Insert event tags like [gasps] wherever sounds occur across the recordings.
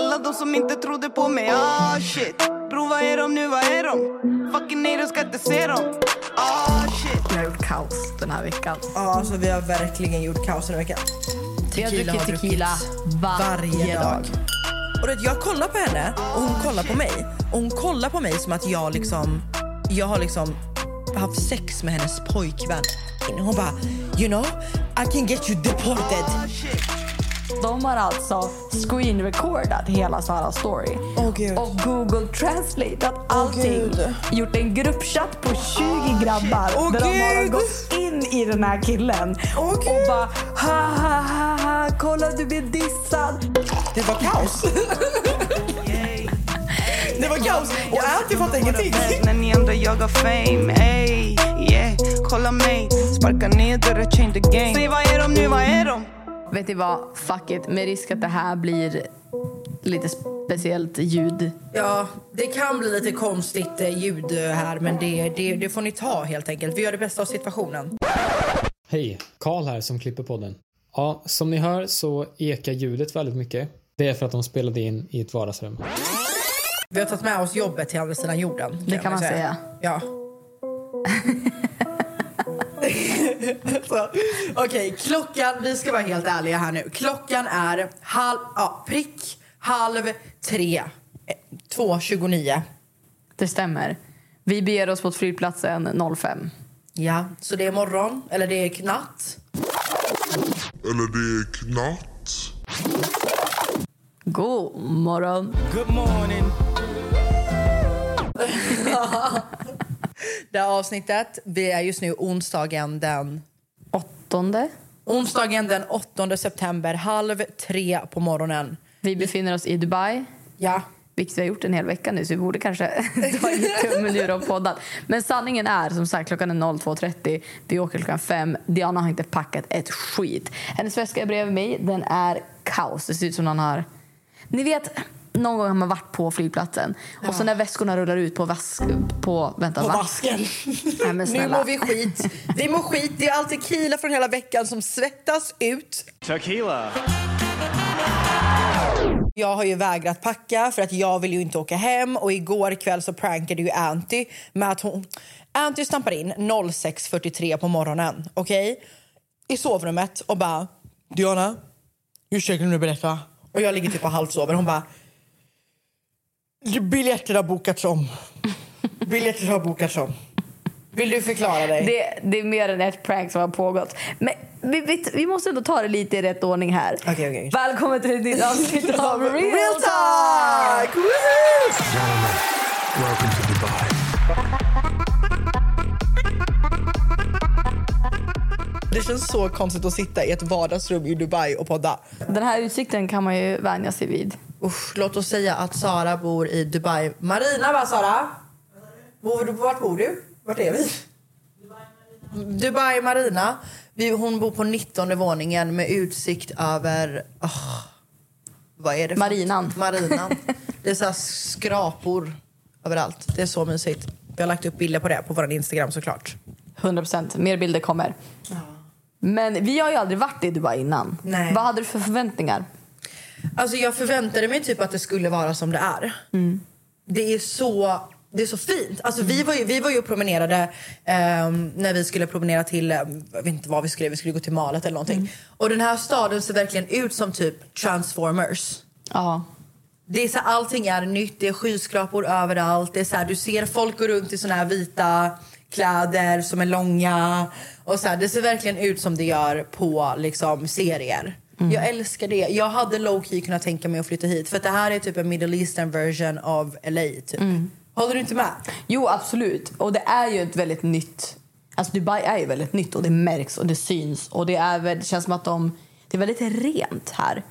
Alla de som inte trodde på mig, ah shit Bro, vad är de nu, vad är de? Fucking nej, de ska inte se dem Ah shit Vi har gjort kaos den här veckan. Ja, alltså vi har verkligen gjort kaos den här veckan. Vi har druckit tequila varje, dag. Och du vet, jag kollar på henne och hon kollar på mig. Och hon kollar på mig som att jag liksom... Jag har liksom haft sex med hennes pojkvän. Hon bara, you know, I can get you deported. De har alltså screen recordat hela Saras story. Gud. och Google translateat allting. Gud. Gjort en gruppchatt på 20 grabbar Åh, där de har gått in i den här killen. Och Gud. bara ha ha ha ha kolla du blir dissad. Det var kaos. [laughs] det var kaos. Och Anty fattar ingenting. När ni andra jagar fame, ey Yeah, kolla mig Sparka ner dörrar, change the game Säg, vad är de nu, vad är de? Vet ni vad? Fuck it. Med risk att det här blir lite speciellt ljud. Ja, det kan bli lite konstigt eh, ljud eh, här men det, det, det får ni ta helt enkelt. Vi gör det bästa av situationen. Hej, Karl här som klipper podden. Ja, som ni hör så ekar ljudet väldigt mycket. Det är för att de spelade in i ett vardagsrum. Vi har tagit med oss jobbet till andra sidan jorden. Det kan man säga. Ja. [laughs] [laughs] Okej, klockan, vi ska vara helt ärliga här nu. Klockan är halv, ja, prick halv tre. Eh, 2.29. Det stämmer. Vi beger oss mot flygplatsen 05. Ja, så det är morgon, eller det är natt. Eller det är knatt. God morgon. Good morning [laughs] [laughs] Det här avsnittet, vi är just nu onsdagen den Åttonde. Onsdagen den 8 september, halv tre på morgonen. Vi befinner oss i Dubai. Ja. Vilket vi har gjort en hel vecka nu, så vi borde kanske [laughs] ta in tummen ur och poddat. Men sanningen är, som sagt, klockan är 02.30. Vi åker klockan fem. Diana har inte packat ett skit. Hennes väska är bredvid mig. Den är kaos. Det ser ut som någon har... Ni vet, någon gång har man varit på flygplatsen och så när väskorna rullar ut på vask... På, vänta, På va? vasken. [laughs] Nej, men Nu mår vi skit. Vi mår skit. Det är all tequila från hela veckan som svettas ut. Tequila. Jag har ju vägrat packa för att jag vill ju inte åka hem och igår kväll så prankade ju Anty med att hon... Anty stampar in 06.43 på morgonen, okej? I sovrummet och bara Diana, ursäkta nu berätta. Och jag ligger typ och halvsover. Hon bara biljetter har bokats om. Biljetter har bokats om. Vill du förklara dig? Det, det är mer än ett prank som har pågått. Men vi, vi, vi måste ändå ta det lite i rätt ordning här. Okej, okej. Välkommen till ett nytt avsnitt [laughs] av Real, Real Talk! talk! Woohoo! Welcome to Dubai. Det känns så konstigt att sitta i ett vardagsrum i Dubai och podda. Den här utsikten kan man ju vänja sig vid. Usch, låt oss säga att Sara bor i Dubai. Marina va Sara? Bor du, vart bor du? Vart är vi? Dubai Marina. Vi, hon bor på 19 våningen med utsikt över... åh, vad är det? för- Marinan. Marinan. [laughs] Det är så skrapor överallt. Det är så mysigt. Vi har lagt upp bilder på det på vår Instagram såklart. 100 procent. Mer bilder kommer. Men vi har ju aldrig varit i Dubai innan. Nej. Vad hade du för förväntningar? Alltså jag förväntade mig typ att det skulle vara som det är. Det är så det är så fint. Alltså vi, var ju, vi var ju och promenerade ehm, när vi skulle promenera till, ehm, jag vet inte vad vi skulle, vi skulle gå till Malet eller någonting. Och den här staden ser verkligen ut som typ Transformers. Ja. Det är så allting är nytt, det är skyskrapor överallt. Det är så här, du ser folk gå runt i såna här vita kläder som är långa. Och så här, det ser verkligen ut som det gör på liksom, serier. Jag älskar det. Jag hade low key kunnat tänka mig att flytta hit. För att det här är typ en middle eastern version av LA. Typ. Håller du inte med? Jo, absolut. Och det är ju ett väldigt nytt... Alltså Dubai är ju väldigt nytt och det märks och det syns. Och det, är väl, det känns som att de... Det är väldigt rent här.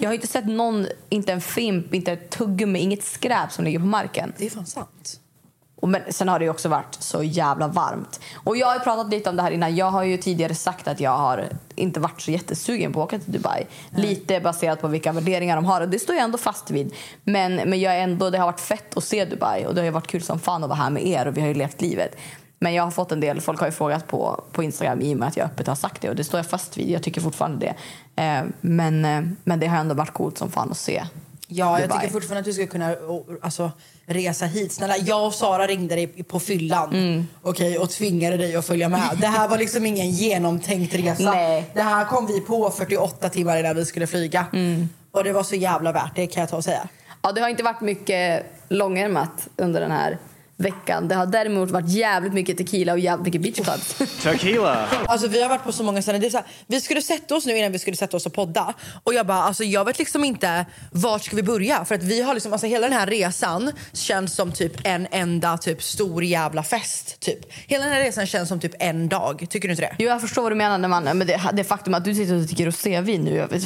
Jag har inte sett någon, inte en fimp, inte ett tuggummi, inget skräp som ligger på marken. Det är fan sant. Och men, sen har det också varit så jävla varmt. Och jag har pratat lite om det här innan. Jag har ju tidigare sagt att jag har inte varit så jättesugen på att åka till Dubai. Lite baserat på vilka värderingar de har. Och det står jag ändå fast vid. Men, men jag ändå, det har varit fett att se Dubai. Och det har varit kul som fan att vara här med er. Och vi har ju levt livet. Men jag har fått en del, folk har ju frågat på, på Instagram i och med att jag öppet har sagt det. Och det står jag fast vid. Jag tycker fortfarande det. Eh, men, eh, men det har ändå varit coolt som fan att se. Ja, jag Dubai. tycker fortfarande att du ska kunna alltså, resa hit. Snälla, jag och Sara ringde dig på fyllan Mm. okej, och tvingade dig att följa med. Det här var liksom ingen genomtänkt resa. Nej. Det här kom vi på 48 timmar innan vi skulle flyga. Mm. Och det var så jävla värt det kan jag ta och säga. Ja, det har inte varit mycket långärmat under den här veckan. Det har däremot varit jävligt mycket tequila och jävligt mycket beachclubs. [laughs] Tequila. Alltså vi har varit på så många ställen. Det är så här, vi skulle sätta oss nu innan vi skulle sätta oss och podda. Och jag bara, alltså jag vet liksom inte vart ska vi börja? För att vi har liksom, alltså hela den här resan känns som typ en enda typ stor jävla fest. Typ. Hela den här resan känns som typ en dag. Tycker du inte det? Jo, jag förstår vad du menar. När man, men det, det faktum att du sitter och dricker rosévin nu. Jag vet,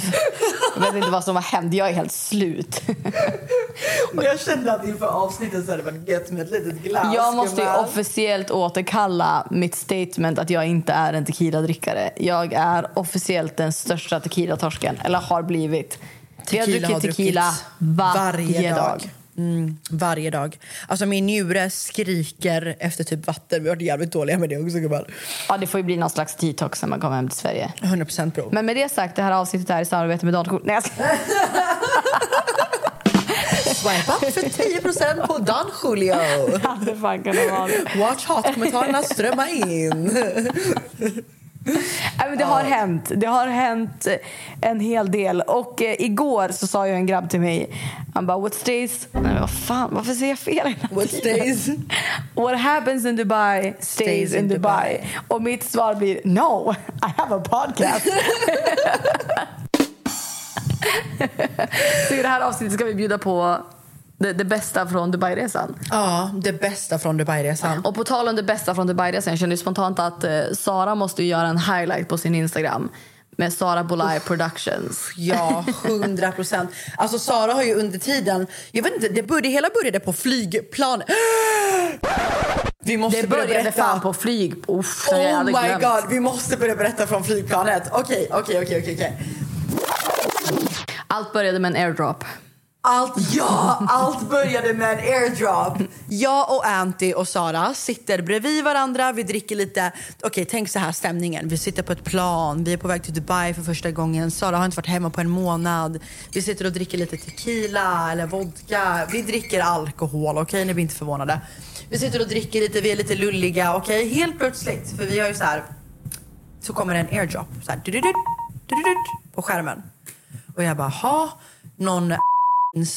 jag vet inte vad som har hänt. Jag är helt slut. [laughs] Och jag kände att inför avsnittet så hade det varit gött med ett litet glas. Jag måste ju officiellt återkalla mitt statement att jag inte är en tequila-drickare. Jag är officiellt den största tequila-torsken. Eller har blivit. jag har druckit tequila varje, dag. Mm, varje dag. Alltså min njure skriker efter typ vatten. Vi har varit jävligt dåliga med det också gumman. Ja, det får ju bli någon slags detox när man kommer hem till Sverige. 100% bro. Men med det sagt, det här avsnittet är i samarbete med Dankort. Nej, jag skojar. [laughs] Swipe up för 10% på Don Julio. [laughs] Det hade fan kunnat vara det. Watch hot-kommentarerna strömma in. [laughs] Nej, men det har hänt. Det har hänt eh, en hel del. Och eh, igår så sa ju en grabb till mig, han bara what stays... Nej, men vad fan, varför säger jag fel hela What tiden? stays? [laughs] What happens in Dubai stays, in Dubai. Och mitt svar blir no, I have a podcast. [laughs] så i det här avsnittet ska vi bjuda på det, det bästa från Dubai-resan. Ja, det bästa från Dubai-resan. Och på tal om det bästa från Dubai-resan, jag kände spontant att eh, Sara måste göra en highlight på sin Instagram med Sara Bolai Productions. Ja, [laughs] 100 procent. Alltså Sara har ju under tiden... Jag vet inte, det, började, det hela började på flygplan. [gasps] Vi måste Det börja började berätta. fan på flyg. Uff, Oh my glömt. god, vi måste börja berätta från flygplanet. Okej, okej, okej, okej, okej. Allt började med en airdrop. Allt, ja, allt började med en airdrop. Jag och Anty och Sara sitter bredvid varandra. Vi dricker lite... Okej, tänk så här stämningen. Vi sitter på ett plan. Vi är på väg till Dubai för första gången. Sara har inte varit hemma på en månad. Vi sitter och dricker lite tequila eller vodka. Vi dricker alkohol, okej? Ni blir inte förvånade. Vi sitter och dricker lite, vi är lite lulliga, okej? Helt plötsligt, för vi har ju så här... Så kommer det en airdrop så här, på skärmen. Och jag bara, ha någon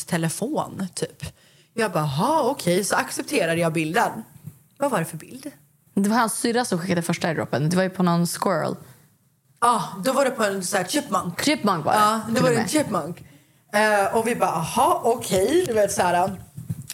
telefon, typ. Jag bara, ha okej, så accepterade jag bilden. Vad var det för bild? Det var hans syrra som skickade första airdropen. Det var ju på någon squirrel. Ja, ah, då var det på en så här chipmunk. Chipmunk var det. Ja, det och var med. en chipmunk. Eh, och vi bara, aha, okej. Du vet så här.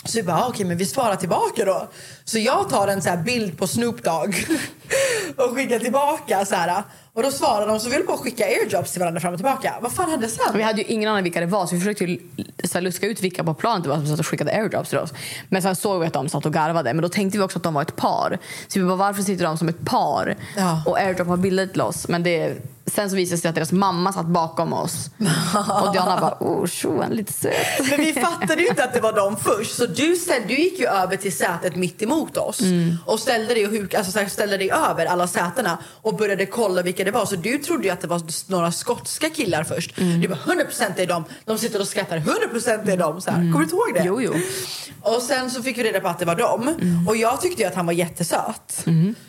Så vi bara, ah, okej, men vi svarar tillbaka då. Så jag tar en så här bild på Snoop Dogg [laughs] [laughs] och skickar tillbaka så här. Och då svarar de så vi höll på att skicka airdrops till varandra fram och tillbaka. Vad fan hände sen? Vi hade ju ingen aning vilka det var så vi försökte ju så luska ut vilka på planet det var som satt och skickade airdrops till oss. Men sen såg vi att de satt och garvade. Men då tänkte vi också att de var ett par. Så vi bara, varför sitter de som ett par Ja. och airdropar bilder till oss? Men det, sen så visade det sig att deras mamma satt bakom oss. [laughs] och Diana bara, oh, tjo, han är lite söt. Men vi fattade ju inte att det var de först. Så du, ställ- du gick ju över till sätet mitt emot oss och ställde dig, och huk, alltså ställde dig över alla sätena och började kolla vilka det var. Så du trodde att det var några skotska killar först. Du bara 100% det är de. De sitter och skrattar. 100% det är de. Så här. Kommer du inte ihåg det? Jo, jo. Och sen så fick vi reda på att det var dem. Och jag tyckte att han var jättesöt.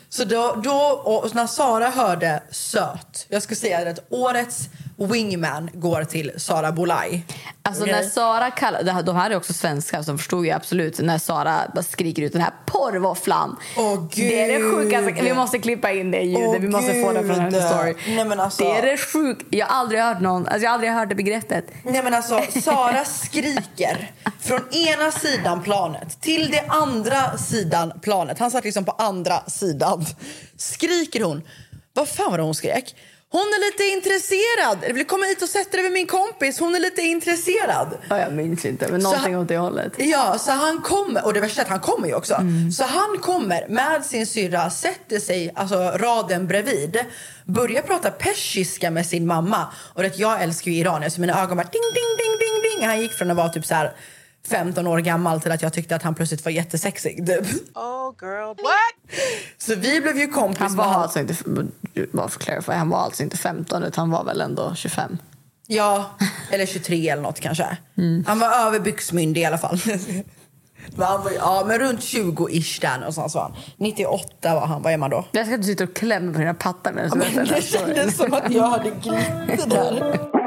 Så då, då och när Sara hörde söt. Jag ska säga att årets wingman går till Sara Bolaj. Alltså Okej? när Sara kallar, de här är också svenskar som förstod ju absolut när Sara bara skriker ut den här porrvåfflan. Åh, det är det gud. sjukaste. Vi måste klippa in det ljudet. Åh, vi måste få det från hennes gud. story. Nej, men alltså- Det är det sjukt. Jag har aldrig hört någon, alltså jag har aldrig hört det begreppet. Nej men alltså, Sara skriker från ena sidan planet till det andra sidan planet. Han satt liksom på andra sidan. Skriker hon. Vad fan var det hon skrek? Hon är lite intresserad. Vill komma hit och sätta dig med min kompis. Hon är lite intresserad. Ja, jag minns inte, men Så någonting han- åt det hållet. Ja, så han kommer, och det värsta är att han kommer ju också. Så han kommer med sin syrra, sätter sig alltså raden bredvid, börjar prata persiska med sin mamma. Och det, jag älskar ju iranier så mina ögon bara ding, ding, ding, ding, ding. Han gick från att vara typ så här 15 år gammal till att jag tyckte att han plötsligt var jättesexig. Typ. Oh girl, what? Så vi blev ju kompis Han med var han- alltså inte, bara för clarify, han var alltså inte 15 utan han var väl ändå 25. Ja, eller 23 eller något kanske. Han var över byxmyndig i alla fall. Men [laughs] han var, ja, men runt 20-ish där någonstans var han. 98 var han. Vad är man då? Jag ska du sitter och klämmer på dina pattar medan du här det kändes som att jag hade glitter där. [laughs]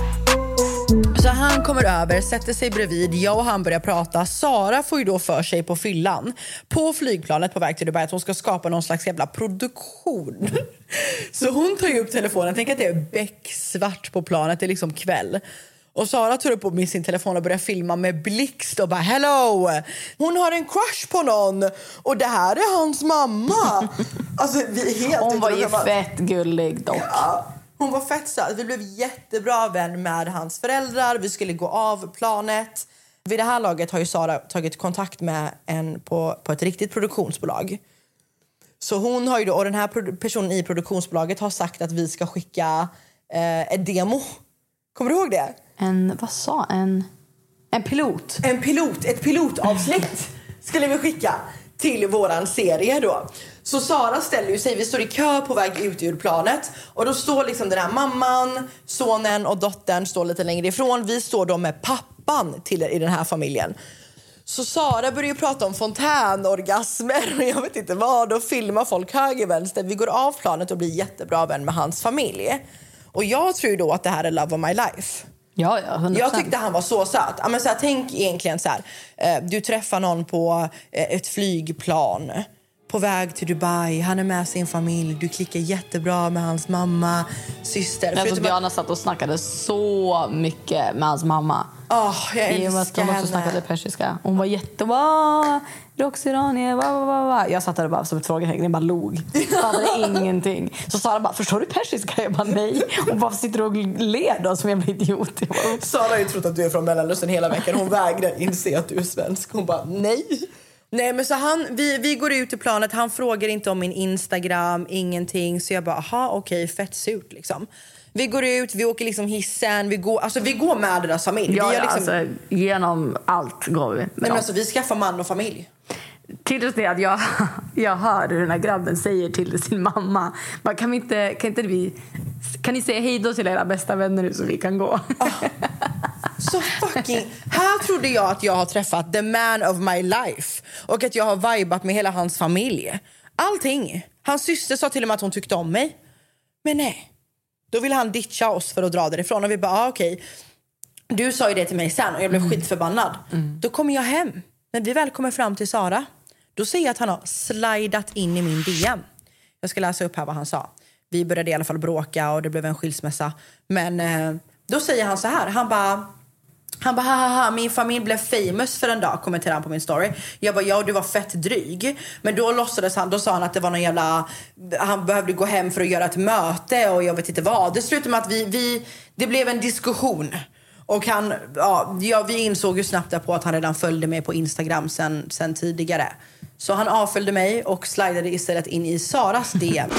Så han kommer över, sätter sig bredvid, jag och han börjar prata. Sara får ju då för sig på fyllan på flygplanet på väg till Dubai att hon ska skapa någon slags jävla produktion. [laughs] Så hon tar ju upp telefonen, tänk att det är becksvart på planet, det är liksom kväll. Och Sara tar upp med sin telefon och börjar filma med blixt och bara hello! Hon har en crush på någon och det här är hans mamma. [laughs] Alltså vi är helt Hon var ju fett gullig dock. Ja, hon var fett söt. Vi blev jättebra vän med hans föräldrar. Vi skulle gå av planet. Vid det här laget har ju Sara tagit kontakt med en på, på ett riktigt produktionsbolag. Så hon har ju då, och den här personen i produktionsbolaget har sagt att vi ska skicka eh, ett demo. Kommer du ihåg det? En, vad sa en? En pilot. En pilot, ett pilotavsnitt skulle vi skicka till våran serie då. Så Sara ställer ju sig, vi står i kö på väg ut ur planet och då står liksom den här mamman, sonen och dottern står lite längre ifrån. Vi står då med pappan till i den här familjen. Så Sara börjar prata om fontänorgasmer och [laughs] jag vet inte vad och filmar folk höger vänster. Vi går av planet och blir jättebra vän med hans familj. Och jag tror då att det här är love of my life. Ja, ja, 100%. Jag tyckte han var så söt. Ja, men så här, tänk egentligen så här. Eh, du träffar någon på eh, ett flygplan på väg till Dubai. Han är med sin familj. Du klickar jättebra med hans mamma, syster. Jag tror att- Diana satt och snackade så mycket med hans mamma. Åh, jag I och med att älskar de också henne. snackade persiska. Hon var jätte... "Va? Roxy Iranier, va, va, va, va. Jag satt där bara som ett frågetecken. Jag bara log. Fattade [laughs] ingenting. Så Sara bara, förstår du persiska? Jag bara nej. Hon bara sitter och ler då som en jävla idiot. Jag bara. Sara har ju trott att du är från Mellanöstern hela veckan. Hon vägrar inse att du är svensk. Hon bara nej. Nej men så han, vi, vi går ut i planet, han frågar inte om min Instagram, ingenting. Så jag bara, aha okej, fett surt liksom. Vi går ut, vi åker liksom hissen, vi går, alltså, vi går med deras familj. Ja, vi liksom, alltså, genom allt går vi. men alltså, vi skaffar man och familj. Till det att jag, [laughs] jag hör hur den här grabben säger till sin mamma. Bara, kan, vi inte, kan, inte vi, kan ni säga hej då till era bästa vänner nu så vi kan gå? Så fucking... Här trodde jag att jag har träffat the man of my life och att jag har vibat med hela hans familj. Allting. Hans syster sa till och med att hon tyckte om mig. Men nej. Då ville han ditcha oss för att dra därifrån och vi bara, ah, okej. Du sa ju det till mig sen och jag blev skitförbannad. Då kommer jag hem. När vi väl kommer fram till Sara, då ser jag att han har slidat in i min DM. Jag ska läsa upp här vad han sa. Vi började i alla fall bråka och det blev en skilsmässa. Men eh, då säger han så här, han bara han bara, haha, min familj blev famous för en dag, kommenterade han på min story. Jag bara, ja du var fett dryg. Men då låtsades han, då sa han att det var någon jävla, han behövde gå hem för att göra ett möte och jag vet inte vad. Det slutade med att vi, vi det blev en diskussion. Och han, ja, ja, vi insåg ju snabbt därpå att han redan följde mig på Instagram sen, sen tidigare. Så han avföljde mig och slidade istället in i Saras [laughs] DM.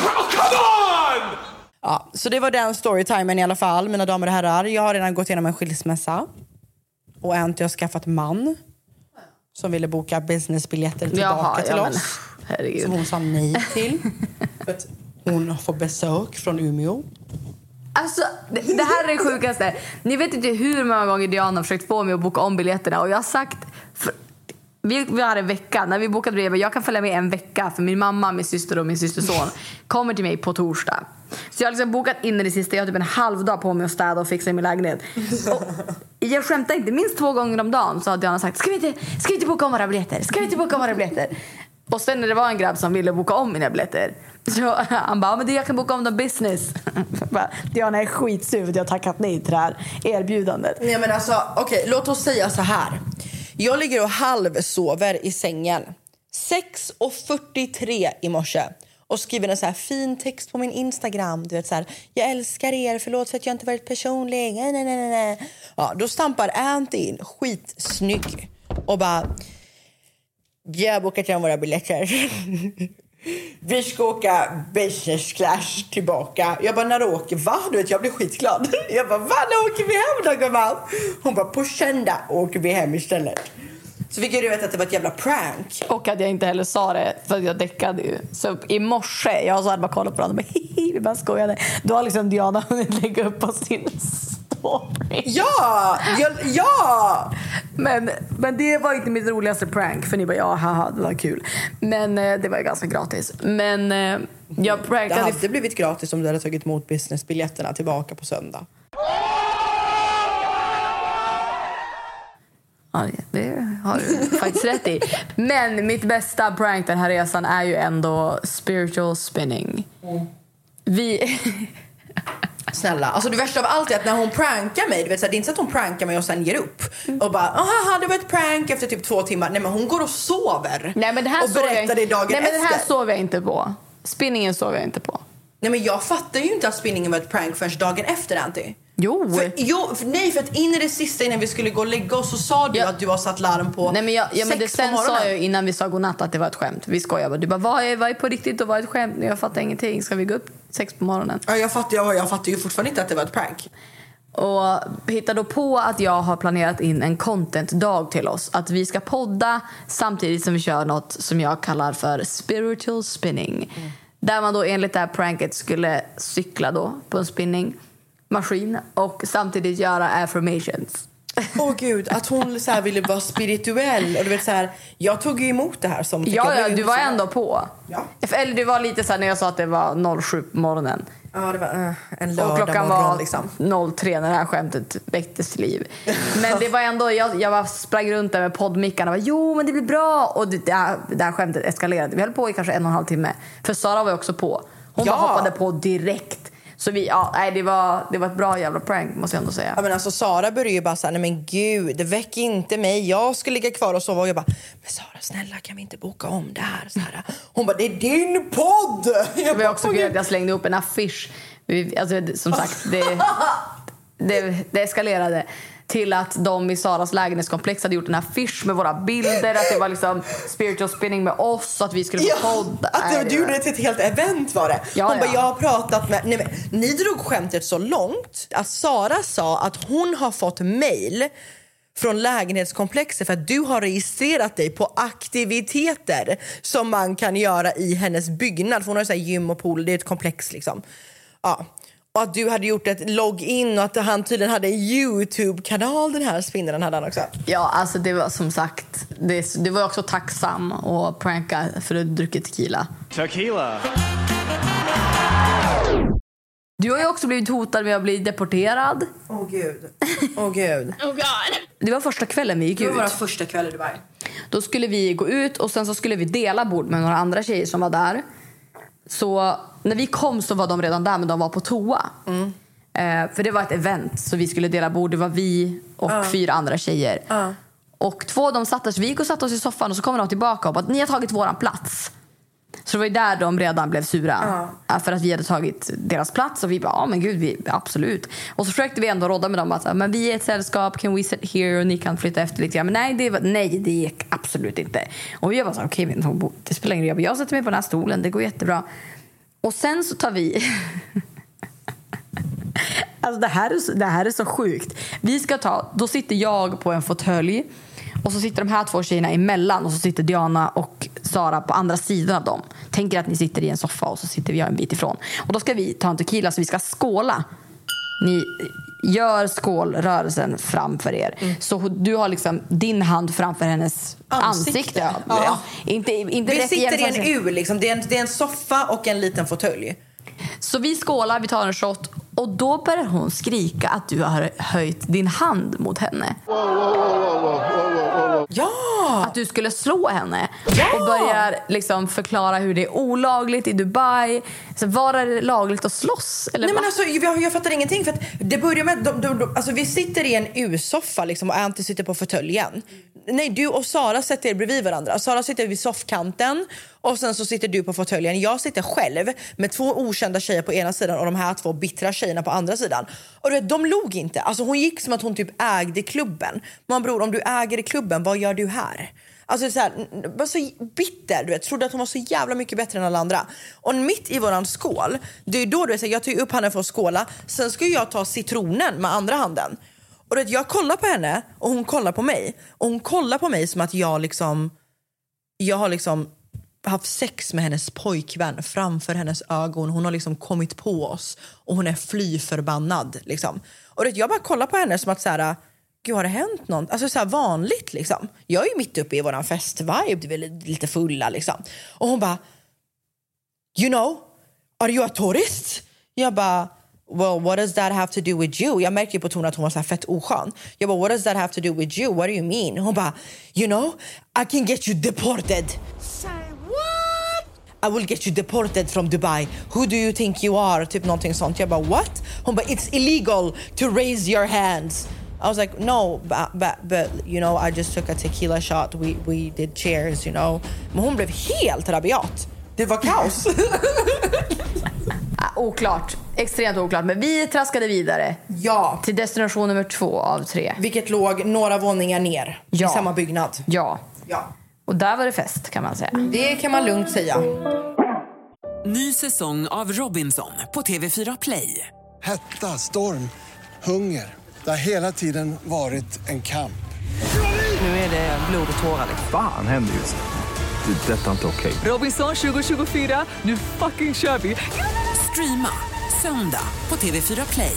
Ja, så det var den storytimen i alla fall, mina damer och herrar. Jag har redan gått igenom en skilsmässa. Och Anty har skaffat man. som ville boka businessbiljetter tillbaka Jaha, till ja, men, oss. herregud. Som hon sa nej till. [laughs] För att hon får besök från Umeå. Alltså, det, det här är det sjukaste. Ni vet inte hur många gånger Diana har försökt få mig att boka om biljetterna. Och jag har sagt... För, vi, vi har en vecka. När vi bokade brev, jag kan följa med en vecka för min mamma, min syster och min systerson kommer till mig på torsdag. Så jag har liksom bokat in i det sista. Jag har typ en halv dag på mig att städa och fixa i min lägenhet. Och jag skämtar inte. Minst två gånger om dagen så har Diana sagt ska vi inte, ska vi inte boka om våra biljetter? Ska vi inte boka om våra biljetter? Och sen när det var en grabb som ville boka om mina biljetter så han bara, men det jag kan boka om dem business. [laughs] Bara, Diana är skitsur för att jag har tackat nej till det här erbjudandet. Nej men alltså, okej, låt oss säga så här. Jag ligger och halvsover i sängen. 6.43 i morse och skriver en så här fin text på min Instagram. Du vet så här, jag älskar er, förlåt för att jag inte varit personlig. Nej, nej, nej, nej. Ja, då stampar Anty in, skitsnygg, och bara... Jag har bokat igen våra biljetter. [laughs] Vi ska åka business class tillbaka. Jag bara, när åker Va? Du vet, jag blir skitglad. [laughs] Jag bara, va? När åker vi hem då gumman? Hon bara, på söndag åker vi hem istället. Så fick jag veta att det var ett jävla prank. Och att jag inte heller sa det för att jag däckade ju. Så i morse, jag och Sara bara kollade på varandra och bara, hihi, vi bara skojade. Då har liksom Diana [laughs] hunnit lägga upp på sin story. Ja! Ja! ja! Men, men det var inte mitt roligaste prank för ni bara ja haha det var kul. Men eh, det var ju ganska gratis. Men eh, jag Det prankade... hade blivit gratis om du hade tagit emot businessbiljetterna tillbaka på söndag. Ja, det har du faktiskt rätt i. Men mitt bästa prank den här resan är ju ändå spiritual spinning. Vi... Snälla, alltså det värsta av allt är att när hon prankar mig, du vet, så här, det är inte så att hon prankar mig och sen ger upp och bara aha det var ett prank efter typ två timmar. Nej men hon går och sover Nej, men det här och jag berättar inte- det dagen Nej, men efter. den här sov jag inte på. Spinningen sov jag inte på. Nej men jag fattar ju inte att spinningen var ett prank förrän dagen efter Anty. Jo. För, jo nej för att in i det sista innan vi skulle gå och lägga oss så sa du att du har satt larm på Nej, men jag, ja, men det, sen sa jag innan vi sa godnatt att det var ett skämt. Vi skojade. Du bara, vad är, vad är på riktigt och vad är ett skämt? Jag fattar ingenting. Ska vi gå upp sex på morgonen? Ja, jag fattar, jag, jag fattar ju fortfarande inte att det var ett prank. Och hittar då på att jag har planerat in en content-dag till oss. Att vi ska podda samtidigt som vi kör något som jag kallar för spiritual spinning. Där man då enligt det här pranket skulle cykla då på en spinningmaskin och samtidigt göra affirmations. Åh gud, att hon så ville vara spirituell. Och du vet, så här, jag tog ju emot det här som... Ja, ja, du var så- ändå på. Ja. Eller du var lite så här när jag sa att det var 07 på morgonen. Ja, det var uh, en Och lördag klockan morgon var liksom. 03 när det här skämtet väcktes till liv. [laughs] Men det var ändå, jag, jag bara sprang runt där med poddmickarna och bara, jo men det blir bra. Och det, det, här, det här skämtet eskalerade. Vi höll på i kanske en och en halv timme. För Sara var ju också på. Hon Ja. bara hoppade på direkt. Så vi, ja, nej, det, var, det var ett bra jävla prank måste jag ändå säga. Ja, men alltså, Sara började ju bara säga nej men gud, väck inte mig. Jag ska ligga kvar och sova. Och jag bara, men Sara snälla kan vi inte boka om det här? Här. Hon bara, det är din podd! Jag bara, också "Åh, kul gud." jag slängde upp en affisch. Alltså, som sagt, det, [laughs] det, det eskalerade till att de i Saras lägenhetskomplex hade gjort en affisch med våra bilder. Att det var liksom spiritual spinning med oss, att vi skulle få Ja, podda. att du, du gjorde det till ett helt event var det. Ja, hon bara, ja. jag har pratat med... Nej, men, ni drog skämtet så långt att Sara sa att hon har fått mail från lägenhetskomplexet för att du har registrerat dig på aktiviteter som man kan göra i hennes byggnad. För hon har så gym och pool, det är ett komplex liksom. Ja. Och att du hade gjort ett login och att han tydligen hade en Youtube-kanal den här spinnaren hade han också. Ja, alltså det var som sagt, det, det var också tacksam att pranka för att druckit tequila. Tequila. Du har ju också blivit hotad med att bli deporterad. Åh gud. Åh gud. [laughs] Oh God. Det var första kvällen vi gick Det var ut. vår första kväll i Dubai. Då skulle vi gå ut och sen så skulle vi dela bord med några andra tjejer som var där. Så när vi kom så var de redan där men de var på toa. Eh, för det var ett event så vi skulle dela bord. Det var vi och Ja. fyra andra tjejer. Och två av dem satt där så vi gick och satte oss i soffan och så kommer de tillbaka och bara ni har tagit våran plats. Så det var ju där de redan blev sura. Ja, För att vi hade tagit deras plats och vi bara, ja men gud, vi, absolut. Och så försökte vi ändå råda med dem att men vi är ett sällskap, can we sit here och ni kan flytta efter lite grann. Men nej, det, var, nej, det gick absolut inte. Och vi var så här, okej, men de- det spelar ingen roll. Jag sätter mig på den här stolen, det går jättebra. Och sen så tar vi... [laughs] Alltså det här, är så, det här är så sjukt. Vi ska ta, då sitter jag på en fåtölj Och så sitter de här två tjejerna emellan och så sitter Diana och Sara på andra sidan av dem. Tänker att ni sitter i en soffa och så sitter vi en bit ifrån. Och då ska vi ta en tequila så vi ska skåla. Ni gör skålrörelsen framför er. Så du har liksom din hand framför hennes ansikte. Ansikte. Ja. Ja. Inte, inte Vi sitter i en U, liksom. det, är en, det är en soffa och en liten fåtölj. Så vi skålar, vi tar en shot och då börjar hon skrika att du har höjt din hand mot henne. Ja! Att du skulle slå henne. Och börjar liksom förklara hur det är olagligt i Dubai. Så var är det lagligt att slåss? Eller Nej, va? men alltså, jag, jag fattar ingenting. För att det börjar med, de, de, de, alltså, vi sitter i en U-soffa liksom, och Anty sitter på fåtöljen. Nej, du och Sara sätter er bredvid varandra. Sara sitter vid soffkanten och sen så sitter du på fåtöljen. Jag sitter själv med två okända tjejer på ena sidan och de här två bittra tjejerna på andra sidan. Och du vet, de log inte. Alltså, hon gick som att hon typ ägde klubben. Man bror, om du äger klubben, vad gör du här? Alltså så här, var så bitter, du vet. Trodde att hon var så jävla mycket bättre än alla andra. Och mitt i våran skål, det är då du vet, jag tar upp handen för att skåla. Sen ska jag ta citronen med andra handen. Och du vet, jag kollar på henne och hon kollar på mig. Och hon kollar på mig som att jag liksom, jag har liksom haft sex med hennes pojkvän framför hennes ögon. Hon har liksom kommit på oss och hon är fly förbannad. Liksom. Och vet, jag bara kollar på henne som att så här, Gud, har det hänt något? Alltså så här vanligt liksom. Jag är ju mitt uppe i våran festvibe, vi är lite fulla liksom. Och hon bara, you know, are you a tourist? Jag bara, well what does that have to do with you? Jag märker ju på tonen att hon var så här fett oskön. Jag bara, what does that have to do with you? What do you mean? Hon bara, you know, I can get you deported. I will get you deported from Dubai. Who do you think you are? Typ någonting sånt. Jag bara what? Hon bara it's illegal to raise your hands. I was like no, but, but, but you know I just took a tequila shot. We, we did cheers, you know. Men hon blev helt rabiat. Det var kaos. [laughs] Ah, oklart. Extremt oklart. Men vi traskade vidare. Ja. Till destination nummer två av tre. Vilket låg några våningar ner Ja. i samma byggnad. Ja. Ja. Och där var det fest kan man säga. Det kan man lugnt säga. Ny säsong av Robinson på TV4 Play. Hetta, storm, hunger. Det har hela tiden varit en kamp. Nu är det blod och tårar. Fan händer just nu. Det. är Detta är inte okej. Robinson 2024, nu fucking kör vi! Streama söndag på TV4 Play.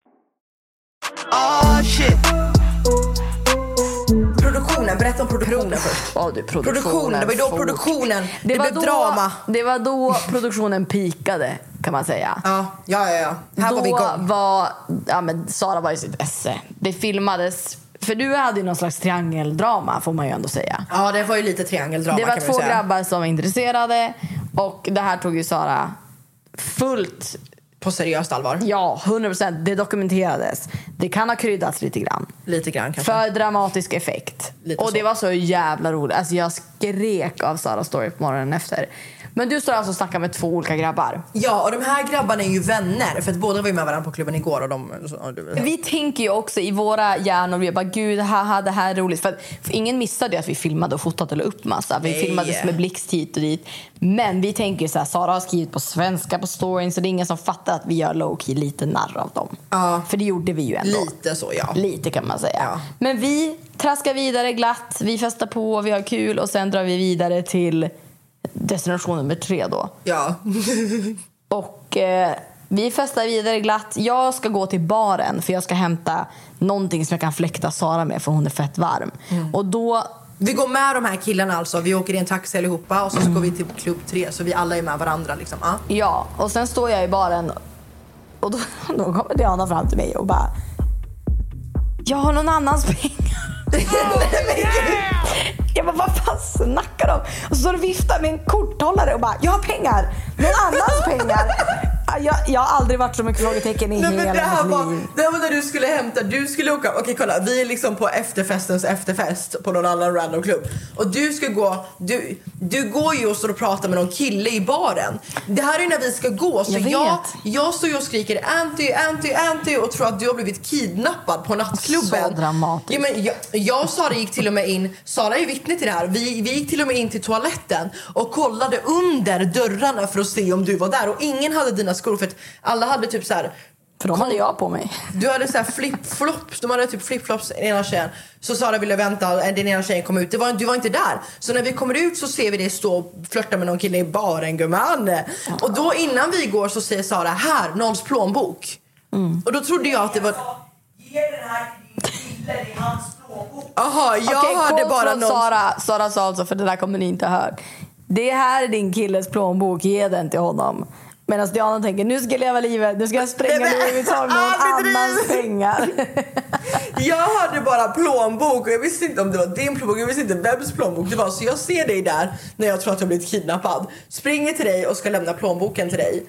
Ah shit. Produktionen, berätta om produktionen först. Ja, du, produktionen. Produktionen, det var ju då produktionen, det, var blev då, drama. Det var då produktionen pikade kan man säga. Ja, ja, ja. ja. Här då var vi igång. var, ja, men Sara var i sitt esse. Det filmades, för du hade ju någon slags triangeldrama får man ju ändå säga. Ja, det var ju lite triangeldrama det var två säga. grabbar som var intresserade och det här tog ju Sara fullt På seriöst allvar. Ja, 100 procent. Det dokumenterades. Det kan ha kryddats lite grann. Lite grann kanske. För dramatisk effekt. Lite och så. det var så jävla roligt. Alltså jag skrek av Saras story på morgonen efter. Men du står alltså och snackar med två olika grabbar. Ja, och de här grabbarna är ju vänner. För att båda var ju med varandra på klubben igår. Och de, så, du. Vi tänker ju också i våra hjärnor, vi bara gud, haha, det här är roligt. För, att, för ingen missade ju att vi filmade och fotade och la upp massa. Vi Nej. filmades med blixt hit och dit. Men vi tänker ju så här, Sara har skrivit på svenska på storyn så det är ingen som fattar att vi gör low-key lite narr av dem. Ja. För det gjorde vi ju ändå. Lite så, ja. Lite kan man säga. Ja. Men vi traskar vidare glatt, vi festar på, vi har kul och sen drar vi vidare till destination nummer tre då. Ja. [laughs] Och eh, vi festar vidare glatt. Jag ska gå till baren för jag ska hämta någonting som jag kan fläkta Sara med för hon är fett varm. Och då Vi går med de här killarna alltså. Vi åker i en taxi allihopa och så, så går vi till klubb 3 så vi alla är med varandra liksom. Ja. Ja, och sen står jag i baren och då, [laughs] då kommer Diana fram till mig och bara Jag har någon annans pengar. [laughs] jag bara, vad fan snackar de? Och så står och viftar med en korthållare och bara, jag har pengar! Någon annans pengar! Ja, jag, jag har aldrig varit så mycket frågetecken i Nej, men hela det, här mitt var, liv. det här var när du skulle hämta, du skulle åka, okej kolla vi är liksom på efterfestens efterfest på någon annan random klubb. Och du ska gå, du, du går ju och står och pratar med någon kille i baren. Det här är när vi ska gå så Jag jag, vet. jag, står ju och skriker anty, anty, anty och tror att du har blivit kidnappad på nattklubben. Så dramatiskt. Ja, men jag, jag och Sara gick till och med in, Sara är vittne till det här, vi, vi gick till och med in till toaletten och kollade under dörrarna för att se om du var där och ingen hade dina skor för att alla hade typ så här För de hade jag på mig. du hade så här flip-flops, de hade typ flip-flops den ena tjejen. Så Sara ville vänta, den ena tjejen kom ut. Det var, du var inte där. Så när vi kommer ut så ser vi dig stå och flörta med någon kille i baren gumman. Och då innan vi går så säger Sara, här, någons plånbok. Och då trodde jag att det var... Jaha, jag Okej, hörde bara någon... Sara. Sara sa alltså, för det där kommer ni inte ha hört. Det här är din killes plånbok, ge den till honom. Medan Diana tänker, nu ska jag leva livet, nu ska jag spränga Louis Vuitton med någon annans pengar. [laughs] Jag hörde bara plånbok och jag visste inte om det var din plånbok, jag visste inte vems plånbok det var. Så jag ser dig där när jag tror att jag blivit kidnappad. Springer till dig och ska lämna plånboken till dig.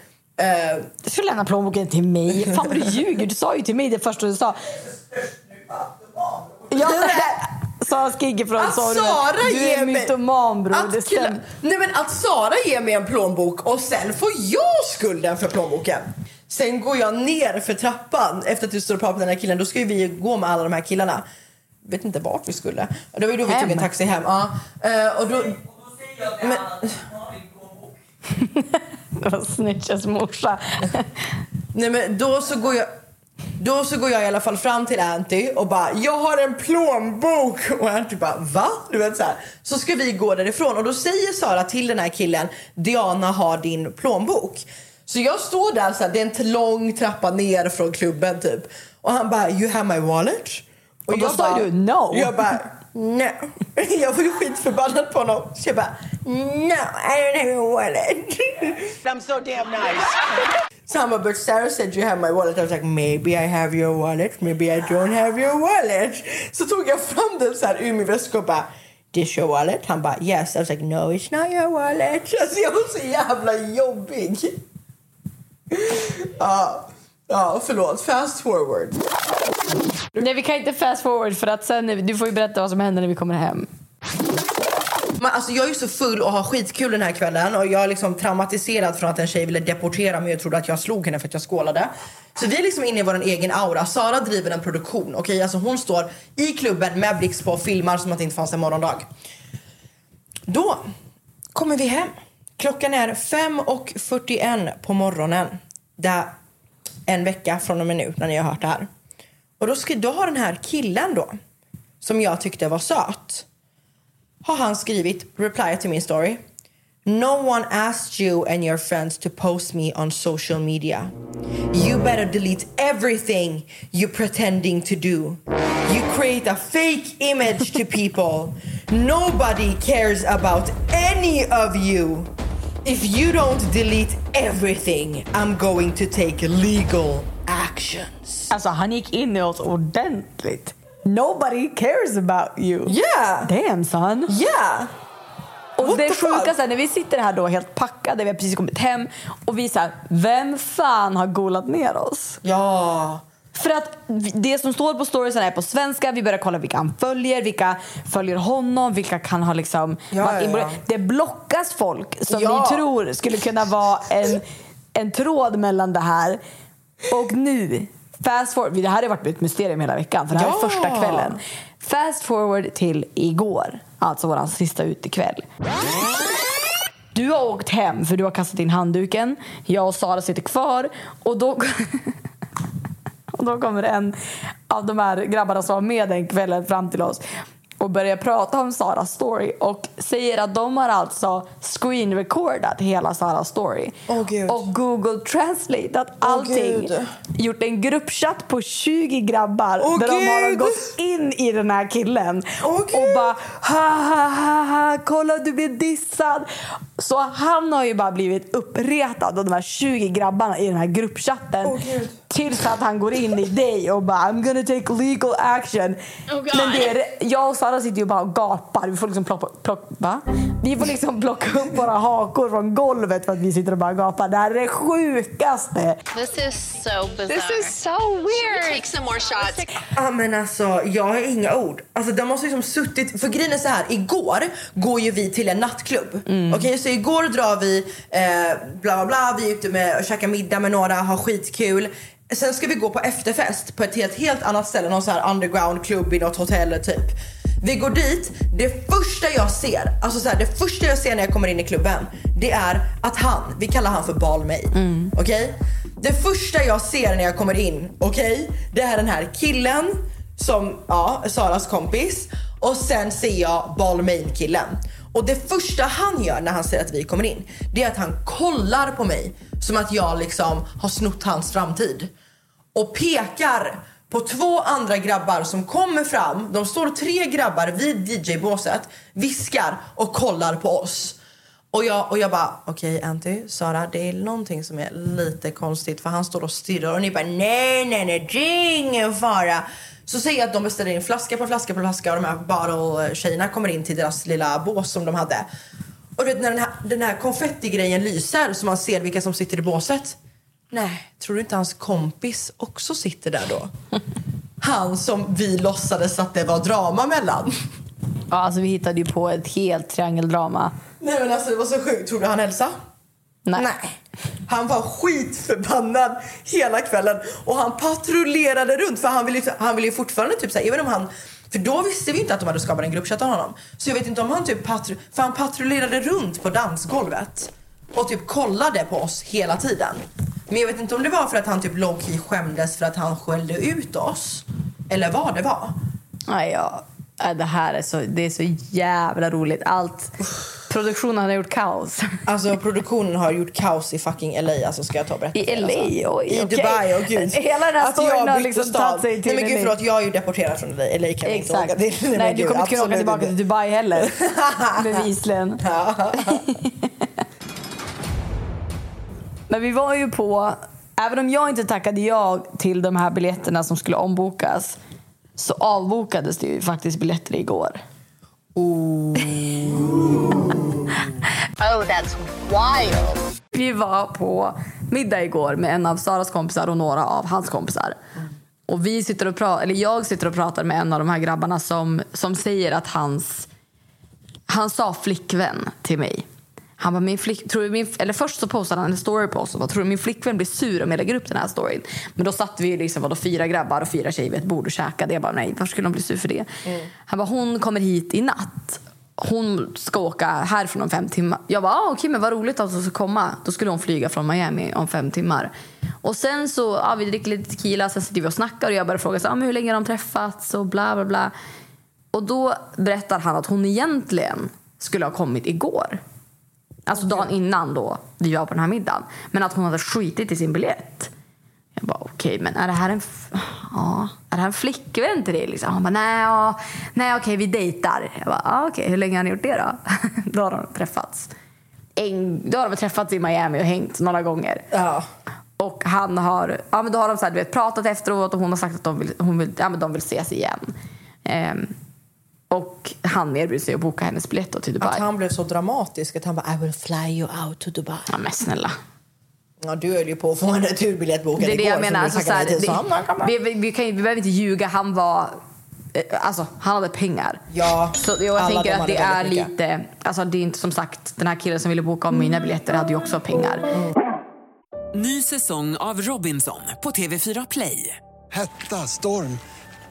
Du ska lämna plånboken till mig. Fan vad du ljuger, du sa ju till mig det första du sa. Ja, [laughs] Sara skriker från Att. Sara Du är ger mig- mytoman bror, att, stämmer. nej men att Sara ger mig en plånbok och sen får jag skulden för plånboken. Sen går jag ner för trappan efter att du står och pratar med den här killen. Då ska ju vi gå med alla de här killarna. Vet inte vart vi skulle. Det var ju då vi Hem. tog en taxi hem. Ja. Eh, och då, men, Det var snitches morsa. nej men då så går jag då så går jag i alla fall fram till Anty och bara “Jag har en plånbok” och Anty bara “Va?” du vet så, här. så ska vi gå därifrån och då säger Sara till den här killen “Diana har din plånbok”. Så jag står där, så här, det är en lång trappa ner från klubben typ. Och han bara “You have my wallet?” Och då jag sa du no. Jag bara “No”. [laughs] Jag var ju skitförbannad på honom. Så jag bara “No, I don't have your wallet”. [laughs] I'm so damn nice. [laughs] So I'm but Sarah said you have my wallet. I was like maybe I have your wallet, maybe I don't have your wallet. Så tog jag fram den så här ur min väska och bara This your wallet? Han bara yes. I was like no it's not your wallet. Alltså jag var så jävla jobbig. Ja, ja förlåt. Fast forward. Nej, vi kan inte fast forward för att sen, du får ju berätta vad som händer när vi kommer hem. Men alltså jag är så full och har skitkul den här kvällen och jag är liksom traumatiserad från att en tjej ville deportera mig och trodde att jag slog henne för att jag skålade. Så vi är liksom inne i vår egen aura. Sara driver en produktion. Okej, alltså hon står i klubben med blixt på och filmar som att det inte fanns en morgondag. Då kommer vi hem. Klockan är 5.41 på morgonen. Det är en vecka från och med nu när ni har hört det här. Och då, skri- då har den här killen då, som jag tyckte var söt, har han skrivit reply to min story. No one asked you and your friends to post me on social media. You better delete everything you're pretending to do. You create a fake image to people. Nobody cares about any of you. If you don't delete everything, I'm going to take legal actions. Alltså han gick in i oss ordentligt. Nobody cares about you. Yeah! Damn son. Yeah! Och What det the fuck? sjuka är när vi sitter här då helt packade, vi har precis kommit hem och vi säger vem fan har golat ner oss? Ja. För att det som står på storiesen är på svenska, vi börjar kolla vilka han följer, vilka följer honom, vilka kan ha liksom Ja, ja, ja. Det blockas folk som Ja. vi tror skulle kunna vara en, en tråd mellan det här. Och nu, fast forward, det här har varit ett mysterium hela veckan för det här Ja. är första kvällen. Fast forward till igår, alltså vår sista utekväll. Du har åkt hem för du har kastat in handduken. Jag och Sara sitter kvar och då [laughs] och då kommer en av de här grabbarna som var med den kvällen fram till oss och börjar prata om Saras story och säger att de har alltså screen recordat hela Saras story. Gud. och Google translateat allting. Gud. Gjort en gruppchatt på 20 grabbar Åh, där de har Gud. gått in i den här killen och Gud. bara ha ha ha ha kolla du blir dissad. Så han har ju bara blivit uppretad av de här 20 grabbarna i den här gruppchatten. Tills att han går in i dig och bara I'm gonna take legal action. Men det är, jag och Sara sitter ju bara och gapar. Vi får liksom plocka, plocka, va? Vi får liksom plocka upp våra hakor från golvet för att vi sitter och bara gapar. Det här är det sjukaste. This is so bizarre. This is so weird. Take some more shots. Ja men alltså jag har inga ord. Alltså de måste liksom suttit, för grejen är så här, igår går ju vi till en nattklubb. Okej så igår drar vi eh, bla bla bla, vi är ute med och käkar middag med några, har skitkul. Sen ska vi gå på efterfest på ett helt, helt annat ställe, någon så här underground klubb i något hotell typ. Vi går dit, det första jag ser, alltså så här, det första jag ser när jag kommer in i klubben, det är att han, vi kallar han för Balmej. Okej? Det första jag ser när jag kommer in, okej? Det är den här killen som, ja, Saras kompis. Och sen ser jag Balmain-killen. Och det första han gör när han ser att vi kommer in, det är att han kollar på mig som att jag liksom har snott hans framtid. Och pekar på två andra grabbar som kommer fram. De står tre grabbar vid DJ-båset, viskar och kollar på oss. Och jag, och jag bara, okej Anty, Sara, det är någonting som är lite konstigt för han står och stirrar och ni bara, nej, nej, nej, det är ingen fara. Så säger jag att de beställer in flaska på flaska på flaska och de här bottle-tjejerna kommer in till deras lilla bås som de hade. Och du vet när den här, den här konfettigrejen lyser så man ser vilka som sitter i båset. Nej, tror du inte hans kompis också sitter där då? Han som vi låtsades att det var drama mellan. Ja, alltså vi hittade ju på ett helt triangeldrama. Nej men alltså det var så sjukt. Tror du han hälsade? Nej. Han var skitförbannad hela kvällen och han patrullerade runt för han ville han ville ju fortfarande typ såhär, även om han för då visste vi inte att de hade skapat en gruppchatt av honom. Så jag vet inte om han typ patru, för han patrullerade runt på dansgolvet och typ kollade på oss hela tiden. Men jag vet inte om det var för att han typ low-key skämdes för att han skällde ut oss. Eller vad det var. Nej, ja. Nej, Det här är så, det är så jävla roligt. Allt. Produktionen har gjort kaos. [laughs] Alltså produktionen har gjort kaos i fucking LA, alltså ska jag ta och berätta I LA? alltså. Oj, I. Dubai, och gud. [laughs] Hela den här Att storyn jag har liksom tagit sig till Nej men gud förlåt, jag är ju deporterad från LA. LA kan jag inte Exakt. åka till. Nej, du kommer inte kunna åka tillbaka till Dubai heller. [laughs] Bevisligen. Men vi var ju på... Även om jag inte tackade ja till de här biljetterna som skulle ombokas så avbokades det ju faktiskt biljetter igår. Oh, that's wild. Vi var på middag igår med en av Saras kompisar och några av hans kompisar. Och vi sitter och pratar, eller jag sitter och pratar med en av de här grabbarna som, som säger att hans... Han sa flickvän till mig. Han bara, min flick, tror min, eller först så postade han en story på oss och bara, tror du min flickvän blir sur om jag lägger upp den här storyn? Men då satt vi liksom, vadå, fyra grabbar och fyra tjejer vid ett bord och käkade. Jag bara, nej, varför skulle de bli sur för det? Han bara, hon kommer hit i natt. Hon ska åka härifrån om fem timmar. Jag bara, ah, okej men vad roligt att hon ska komma. Då skulle hon flyga från Miami om fem timmar. Och sen så, ja, vi dricker lite tequila, sen sitter vi och snackar och jag börjar fråga så, ah, men hur länge har de träffats och bla bla bla. Och då berättar han att hon egentligen skulle ha kommit igår. Alltså dagen innan då vi var på den här middagen. Men att hon hade skitit i sin biljett. Jag bara okej, men är det här en, ja, är det här en flickvän till dig? Liksom? Han bara nej, ja, nej okej vi dejtar. Jag bara ah, okej, hur länge har ni gjort det då? [laughs] då har de träffats. En, då har de träffats i Miami och hängt några gånger. Ja. Och han har, ja men då har de så här, du vet, pratat efteråt och hon har sagt att de vill, hon vill, ja, men de vill ses igen. Ehm, och han erbjuder sig att boka hennes biljett till Dubai. Att han blev så dramatisk att han bara I will fly you out to Dubai. Ja men snälla. Ja, du höll ju på att få en returbiljett bokad Det är det igår jag menar. Alltså, så här, tackade nej till. Så han bara, "Kom det, här." vi, vi, kan, ju- vi behöver inte ljuga. Han var... eh, Alltså, han hade pengar. Ja, Så jag alla tänker att det är mycket. lite... Alltså, det är inte som sagt, den här killen som ville boka om mina biljetter hade ju också pengar. Ny säsong av Robinson på TV4 Play. Hetta, storm,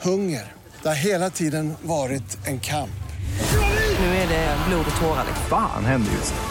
hunger. Det har hela tiden varit en kamp. Nu är det blod och tårar. Fan händer just nu.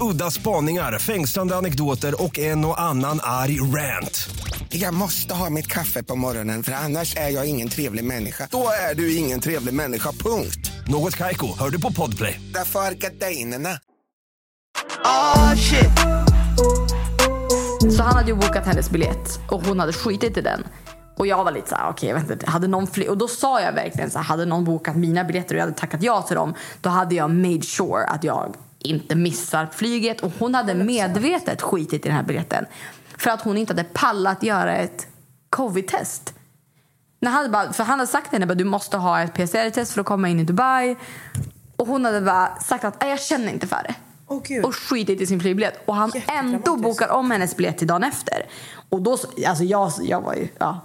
Udda spaningar, fängslande anekdoter och en och annan arg rant. Jag måste ha mitt kaffe på morgonen för annars är jag ingen trevlig människa. Då är du ingen trevlig människa, punkt. Något Kaiko, hör du på Podplay. Därför är gardinerna. Oh shit. Så han hade ju bokat hennes biljett och hon hade skitit i den. Och jag var lite såhär, okej vet inte, hade någon fler? Och då sa jag verkligen så här, hade någon bokat mina biljetter och jag hade tackat ja till dem, då hade jag made sure att jag inte missar flyget. Och hon hade medvetet skitit i den här biljetten. För att hon inte hade pallat göra ett covid-test. När han bara, för han hade sagt till henne att du måste ha ett PCR-test för att komma in i Dubai. Och hon hade bara sagt att "Nej, jag känner inte för det. och skitit i sin flygbiljett. Och han ändå bokar om hennes biljett till dagen efter. Och då, så- alltså jag, jag var ju, ja.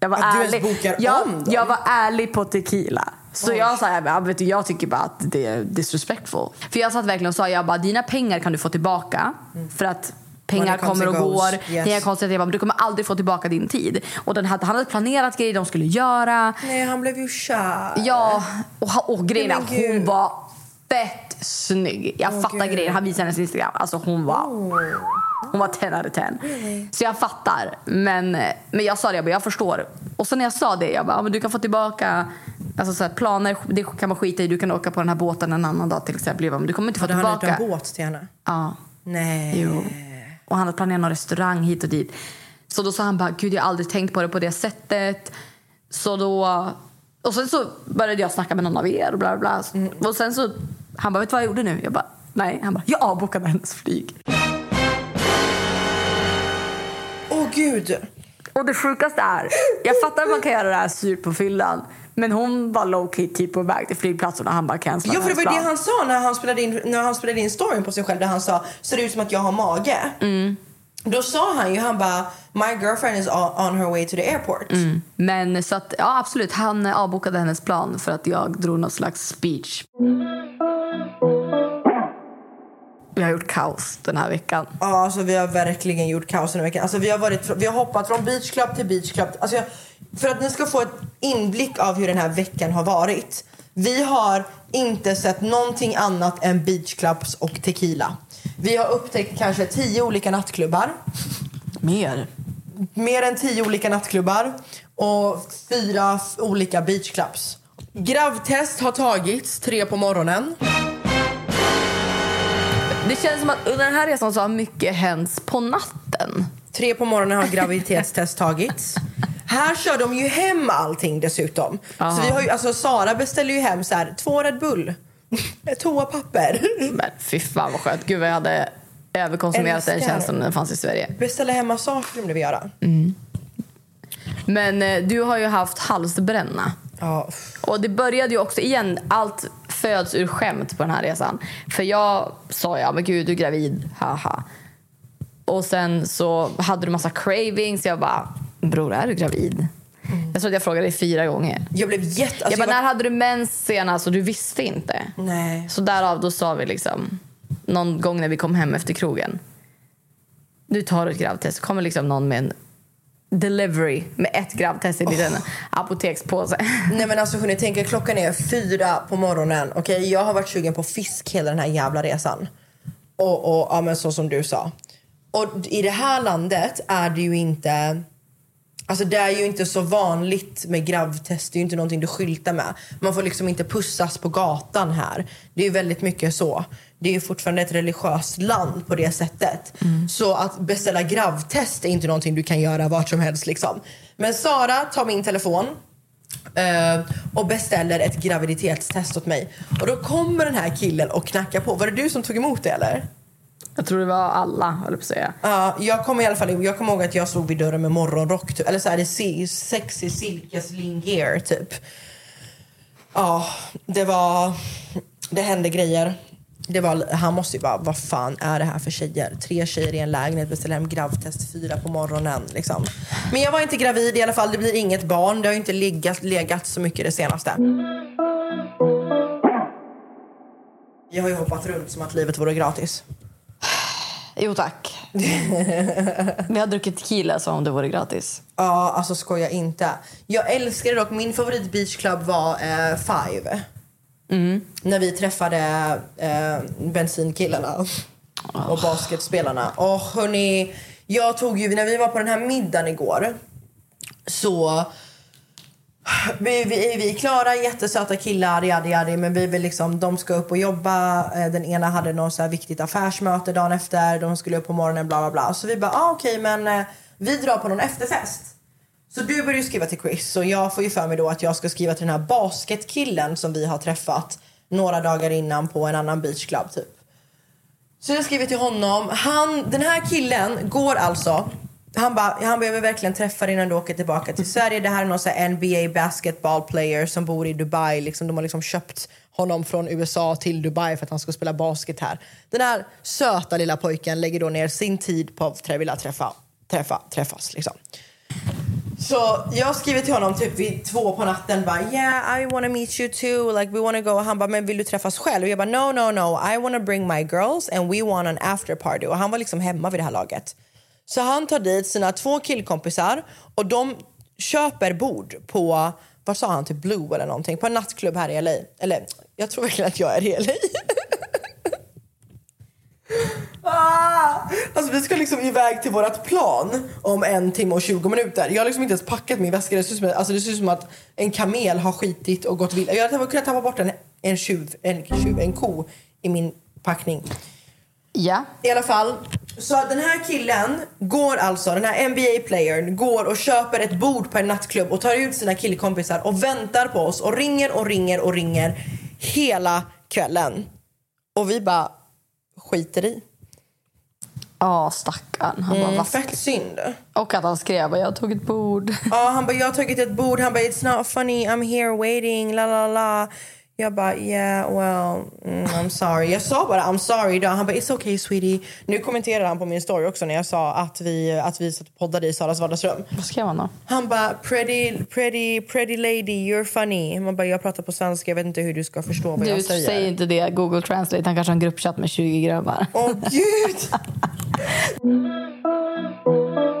Jag var Att du ens ärlig. bokar jag, om dem? jag var ärlig på tequila. Så jag sa, ja, vet du, jag tycker bara att det är disrespectful. För jag satt verkligen och sa, jag bara, dina pengar kan du få tillbaka. För att pengar kommer och går. Yes. Det är konstigt, jag bara, du kommer aldrig få tillbaka din tid. Och den hade, han hade planerat grejer de skulle göra. Nej, han blev ju kär. Ja, och, och grejen är gud. hon var fett snygg. Jag Åh, fattar gud. grejen. Han visade hennes Instagram. Alltså hon var... Hon var 10 out of 10. Så jag fattar. Men, men jag sa det, jag, bara, jag förstår. Och sen när jag sa det, jag bara, "Ja, men du kan få tillbaka alltså, så här, planer. Det kan man skita i. Du kan åka på den här båten en annan dag till exempel. Jag bara, Men du kommer inte få Hade han tillbaka. en båt till henne? Ja. Nej. Jo. Och han hade planerat någon restaurang hit och dit. Så då sa han bara, gud jag har aldrig tänkt på det på det sättet. Så då... Och sen så började jag snacka med någon av er och bla bla bla. Och sen så, han bara, vet du vad jag gjorde nu? Jag bara, nej. Han bara, jag avbokade hennes flyg. Gud. Och det sjukaste är, jag fattar att man kan göra det här surt på fyllan. Men hon var low key typ på väg till flygplatsen och han bara cancelade Ja, för det var ju det han sa när han spelade in, när han spelade in storyn på sig själv där han sa ser det ut som att jag har mage. Mm. Då sa han ju, han bara my girlfriend is on her way to the airport. Mm. Men så att, ja absolut, han avbokade hennes plan för att jag drog någon slags speech. Vi har gjort kaos den här veckan. Ja, alltså vi har verkligen gjort kaos den här veckan. Alltså vi har, varit, vi har hoppat från beach club till beach club. Alltså jag, för att ni ska få ett inblick av hur den här veckan har varit. Vi har inte sett någonting annat än beach clubs och tequila. Vi har upptäckt kanske tio olika nattklubbar. Mer? Mer än tio olika nattklubbar och fyra olika beachclubs. Gravtest har tagits, tre på morgonen. Det känns som att under den här resan så har mycket hänt på natten. Tre på morgonen har graviditetstest tagits. Här kör de ju hem allting dessutom. Aha. Så vi har ju, alltså Sara beställer ju hem så här, två Red Bull, ett [laughs] toapapper. Men fy fan vad skönt. Gud vad jag hade överkonsumerat den tjänsten när den fanns i Sverige. Beställa hem massage kunde vi göra. Men eh, du har ju haft halsbränna. Ja. Och det började ju också igen, allt föds ur skämt på den här resan. För jag sa ja men gud du är gravid, haha. Och sen så hade du massa cravings. Jag bara, bror är du gravid? Jag tror att jag frågade dig fyra gånger. Jag blev jätte... Alltså jag bara, jag var- när hade du mens senast? Och du visste inte. Nej. Så därav då sa vi liksom, någon gång när vi kom hem efter krogen. Du tar ett gravtest. Så kommer liksom någon med en delivery med ett gravtest i en liten apotekspåse. [laughs] Nej men alltså hörni, tänk er klockan är fyra på morgonen. Okej, jag har varit sugen på fisk hela den här jävla resan. Och, och ja men så som du sa. Och i det här landet är det ju inte... Alltså det är ju inte så vanligt med gravtest. Det är ju inte någonting du skyltar med. Man får liksom inte pussas på gatan här. Det är ju väldigt mycket så. Det är ju fortfarande ett religiöst land på det sättet. Så att beställa gravtest är inte någonting du kan göra vart som helst liksom. Men Sara tar min telefon eh, och beställer ett graviditetstest åt mig. Och då kommer den här killen och knackar på. Var det du som tog emot det eller? Jag tror det var alla, höll på att säga. Ja, jag kommer i alla fall jag kommer ihåg att jag stod vid dörren med morgonrock. Typ. Eller så här, det sexy typ. Ja, det var... Det hände grejer. Det var, han måste ju bara, vad fan är det här för tjejer? Tre tjejer i en lägenhet, beställer hem gravtest fyra på morgonen. Liksom. Men jag var inte gravid i alla fall. Det blir inget barn. Det har ju inte legat, legat så mycket det senaste. Jag har ju hoppat runt som att livet vore gratis. Jo tack. [laughs] Vi har druckit tequila som om det vore gratis. Ja, alltså skoja inte. Jag älskar det dock. Min favorit beachclub var eh, Five. När vi träffade eh, bensinkillarna och basketspelarna. Och hörni, jag tog ju, när vi var på den här middagen igår så Vi, vi, vi är klara, jättesöta killar, yadi yadi, men vi vill liksom, de ska upp och jobba. Eh, Den ena hade något så här viktigt affärsmöte dagen efter, de skulle upp på morgonen, bla bla bla. Så vi bara, ah, okej men eh, vi drar på någon efterfest. Så du börjar ju skriva till Chris och jag får ju för mig då att jag ska skriva till den här basketkillen som vi har träffat några dagar innan på en annan beachclub typ. Så jag skriver till honom. Han, den här killen går alltså han bara, han behöver verkligen träffa dig innan du åker tillbaka till Sverige. Det här är någon så här NBA basketball player som bor i Dubai. Liksom, de har liksom köpt honom från USA till Dubai för att han ska spela basket här. Den här söta lilla pojken lägger då ner sin tid på att vilja träffa, träffa, träffas. Liksom. Så jag skriver till honom typ vid två på natten bara yeah I wanna meet you too like we wanna go och han bara men vill du träffas själv? Och jag bara no no no I wanna bring my girls and we want an after party och han var liksom hemma vid det här laget. Så han tar dit sina två killkompisar och de köper bord på, vad sa han, typ Blue eller någonting, på en nattklubb här i LA. Eller jag tror verkligen att jag är i LA. Ah! Alltså vi ska liksom iväg till vårt plan om en timme och 20 minuter. Jag har liksom inte ens packat min väska. Det ser ut som, alltså det ser ut som att en kamel har skitit och gått vilse. Jag hade kunnat tappa bort en, en, tjuv, en, tjuv, en ko i min packning. Ja. I alla fall. Så den här killen går alltså, den här NBA-playern går och köper ett bord på en nattklubb och tar ut sina killkompisar och väntar på oss och ringer och ringer och ringer hela kvällen. Och vi bara skiter i. Ja, stackarn. Han bara, Mm, vad fett synd. Och att han skrev jag tog ett bord. Ja, han bara, jag har tagit ett bord. Han bara, it's not funny, I'm here waiting, la la la. Jag bara, yeah, well, mm, I'm sorry. Jag sa bara, I'm sorry. Då. Han bara, it's okay sweetie. Nu kommenterar han på min story också när jag sa att vi, att vi satt och poddade i Saras vardagsrum. Vad skrev han då? Han bara, pretty, pretty, pretty lady, you're funny. Man bara, jag pratar på svenska, jag vet inte hur du ska förstå vad Du jag säger. säger inte det. Google Translate. Han kanske har en gruppchatt med 20 grabbar. Åh gud! [laughs]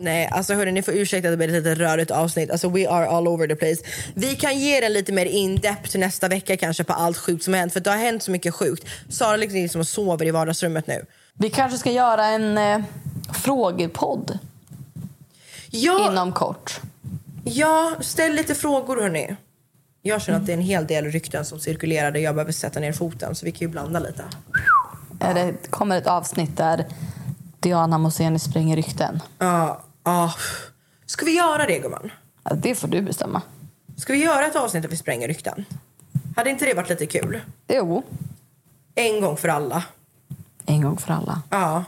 Nej, alltså hörni, ni får ursäkta att det blir ett lite rörigt avsnitt. Alltså we are all over the place. Vi kan ge den lite mer in-depth nästa vecka kanske på allt sjukt som har hänt. För det har hänt så mycket sjukt. Sara liksom, liksom sover i vardagsrummet nu. Vi kanske ska göra en eh, frågepodd ja. inom kort. Ja, ställ lite frågor hörni. Jag känner att det är en hel del rykten som cirkulerar där jag behöver sätta ner foten. Så vi kan ju blanda lite. Är det kommer ett avsnitt där Diana Moseni springer rykten. Ja, ja. Ska vi göra det gumman? Ja, det får du bestämma. Ska vi göra ett avsnitt där vi spränger rykten? Hade inte det varit lite kul? Jo. En gång för alla. En gång för alla. Ja.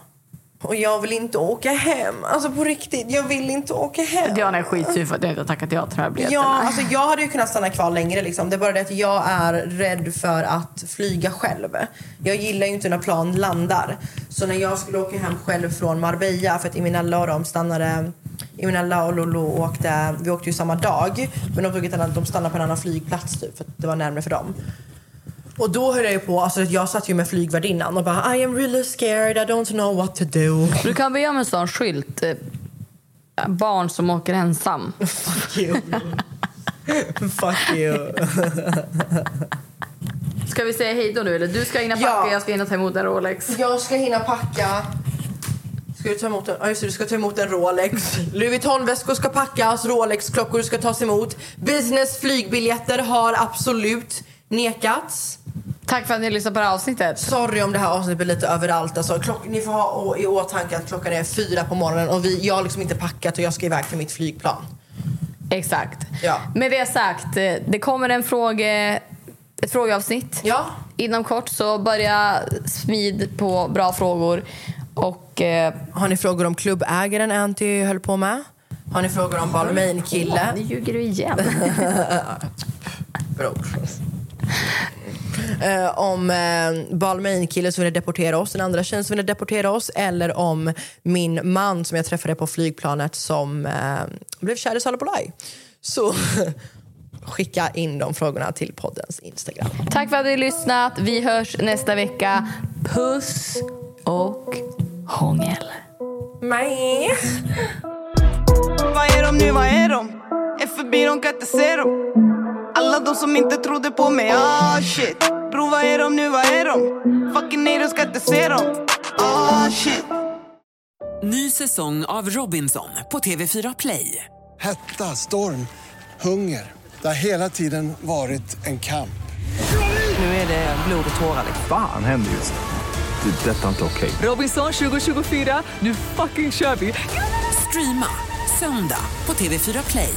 Och jag vill inte åka hem. Alltså på riktigt, jag vill inte åka hem. Diana är skitsur för att jag inte har tackat ja till de här biljetterna. Ja, alltså jag hade ju kunnat stanna kvar längre liksom. Det är bara det att jag är rädd för att flyga själv. Jag gillar ju inte när plan landar. Så när jag skulle åka hem själv från Marbella, för att Iminella och de stannade Iminella och Lolo åkte, vi åkte ju samma dag. Men de, tog ett annat, de stannade på en annan flygplats typ, för att det var närmare för dem. Och då höll jag ju på, alltså jag satt ju med flygvärdinnan och bara I am really scared, I don't know what to do. Du kan be om en sån skylt. eh, Barn som åker ensam. [laughs] Fuck you. Fuck you. [laughs] Ska vi säga hej då nu? Eller du ska hinna packa, Ja. jag ska hinna ta emot en Rolex. Jag ska hinna packa. Ska du ta emot en, ja, just det, du ska ta emot en Rolex. Louis Vuitton-väskor ska packas, Rolex-klockor ska tas emot. Business flygbiljetter har absolut nekats. Tack för att ni lyssnade på det här avsnittet. Sorry om det här avsnittet blir lite överallt. Alltså, klock, ni får ha i åtanke att klockan är fyra på morgonen och vi, jag har liksom inte packat och jag ska iväg till mitt flygplan. Exakt. Ja. Med det sagt, eh, det kommer en fråge, ett frågeavsnitt ja. inom kort. Så börja smid på bra frågor. Och, eh, Har ni frågor om klubbägaren Anty höll på med? Har ni frågor om Balmain-kille? Nu ljuger du igen. [laughs] Bror. Eh, om eh, Balmain-kille som ville deportera oss, den andra tjejen som ville deportera oss eller om min man som jag träffade på flygplanet som eh, blev kär i Sara Bolaj. Så [laughs] skicka in de frågorna till poddens Instagram. Tack för att ni har lyssnat. Vi hörs nästa vecka. Puss och hångel. Nej. Vad är de nu, vad är de? Är förbi, de kan inte se dem Alla de som inte trodde på mig, ah shit Bro, vad är de nu, vad är de? Fucking nej, de ska inte se dem Ah shit Ny säsong av Robinson på TV4 Play. Hetta, storm, hunger. Det har hela tiden varit en kamp. Nu är det blod och tårar. Fan händer just nu. Det. är Detta är inte okej. Robinson 2024, nu fucking kör vi! Streama söndag på TV4 Play.